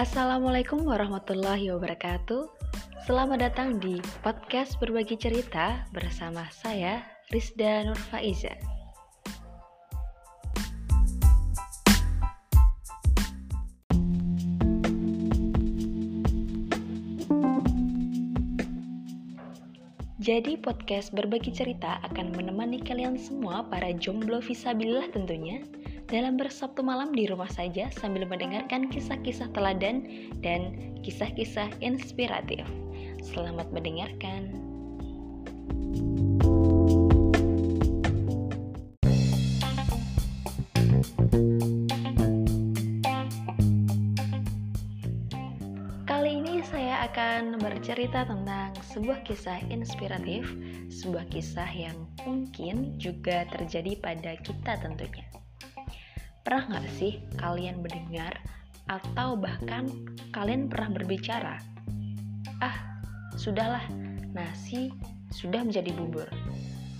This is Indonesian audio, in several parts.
Assalamualaikum warahmatullahi wabarakatuh. Selamat datang di podcast berbagi cerita bersama saya Rizda Nurfaiza. Jadi podcast berbagi cerita akan menemani kalian semua para jomblo visabilillah tentunya dalam bersabtu malam di rumah saja sambil mendengarkan kisah-kisah teladan dan kisah-kisah inspiratif. Selamat mendengarkan. Kali ini saya akan bercerita tentang sebuah kisah inspiratif, sebuah kisah yang mungkin juga terjadi pada kita tentunya. Pernah nggak sih kalian mendengar atau bahkan kalian pernah berbicara? Ah, sudahlah, nasi sudah menjadi bubur.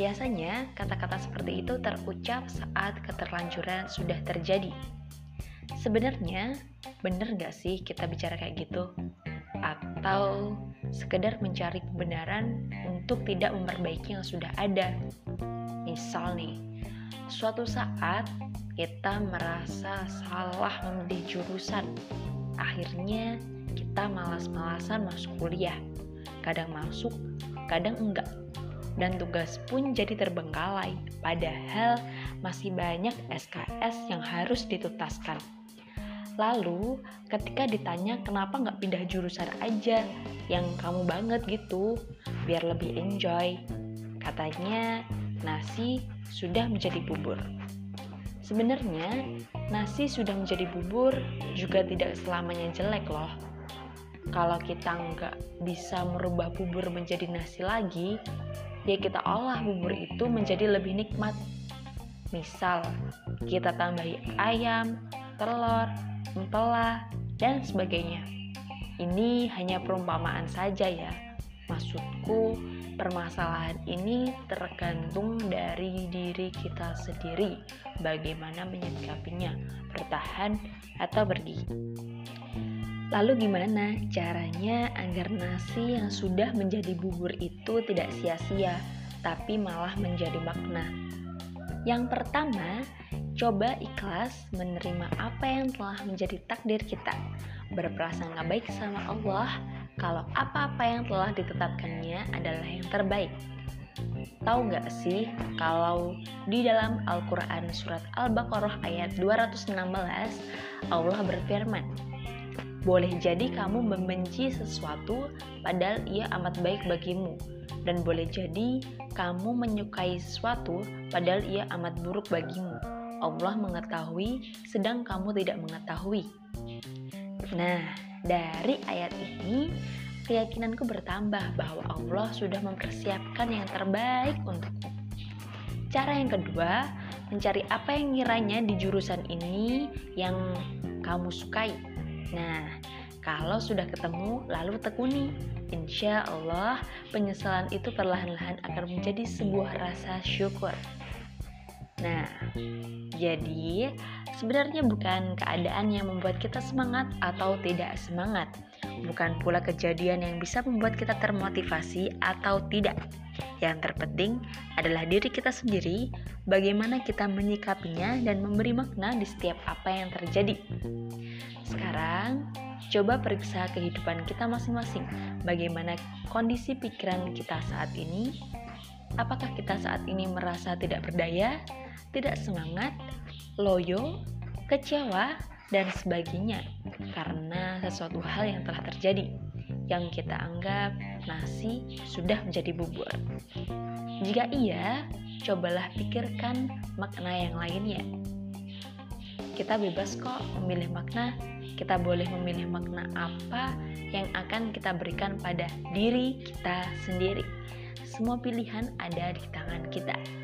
Biasanya kata-kata seperti itu terucap saat keterlanjuran sudah terjadi. Sebenarnya, bener gak sih kita bicara kayak gitu? Atau sekedar mencari kebenaran untuk tidak memperbaiki yang sudah ada? Misal nih, suatu saat kita merasa salah memilih jurusan. Akhirnya kita malas-malasan masuk kuliah. Kadang masuk, kadang enggak. Dan tugas pun jadi terbengkalai, padahal masih banyak SKS yang harus dituntaskan. Lalu, ketika ditanya kenapa nggak pindah jurusan aja yang kamu banget gitu, biar lebih enjoy. Katanya, nasi sudah menjadi bubur. Sebenarnya, nasi sudah menjadi bubur juga tidak selamanya jelek loh. Kalau kita nggak bisa merubah bubur menjadi nasi lagi, ya kita olah bubur itu menjadi lebih nikmat. Misal, kita tambahi ayam, telur, mentela, dan sebagainya. Ini hanya perumpamaan saja ya. Maksudku, permasalahan ini tergantung dari diri kita sendiri, bagaimana menyikapinya, bertahan atau pergi. Lalu gimana caranya agar nasi yang sudah menjadi bubur itu tidak sia-sia, tapi malah menjadi makna? Yang pertama, coba ikhlas menerima apa yang telah menjadi takdir kita. Berprasangka baik sama Allah kalau apa-apa yang telah ditetapkannya adalah yang terbaik. Tahu nggak sih kalau di dalam Al-Quran surat Al-Baqarah ayat 216 Allah berfirman Boleh jadi kamu membenci sesuatu padahal ia amat baik bagimu. Dan boleh jadi kamu menyukai sesuatu padahal ia amat buruk bagimu. Allah mengetahui sedang kamu tidak mengetahui. Nah, dari ayat ini, keyakinanku bertambah bahwa Allah sudah mempersiapkan yang terbaik untukku. Cara yang kedua, mencari apa yang kiranya di jurusan ini yang kamu sukai. Nah, kalau sudah ketemu, lalu tekuni. Insya Allah, penyesalan itu perlahan-lahan akan menjadi sebuah rasa syukur. Nah, jadi sebenarnya bukan keadaan yang membuat kita semangat atau tidak semangat, bukan pula kejadian yang bisa membuat kita termotivasi atau tidak. Yang terpenting adalah diri kita sendiri, bagaimana kita menyikapinya dan memberi makna di setiap apa yang terjadi. Sekarang, coba periksa kehidupan kita masing-masing. Bagaimana kondisi pikiran kita saat ini? Apakah kita saat ini merasa tidak berdaya, tidak semangat, loyo, kecewa, dan sebagainya karena sesuatu hal yang telah terjadi yang kita anggap nasi sudah menjadi bubur. Jika iya, cobalah pikirkan makna yang lainnya. Kita bebas kok memilih makna, kita boleh memilih makna apa yang akan kita berikan pada diri kita sendiri. Semua pilihan ada di tangan kita.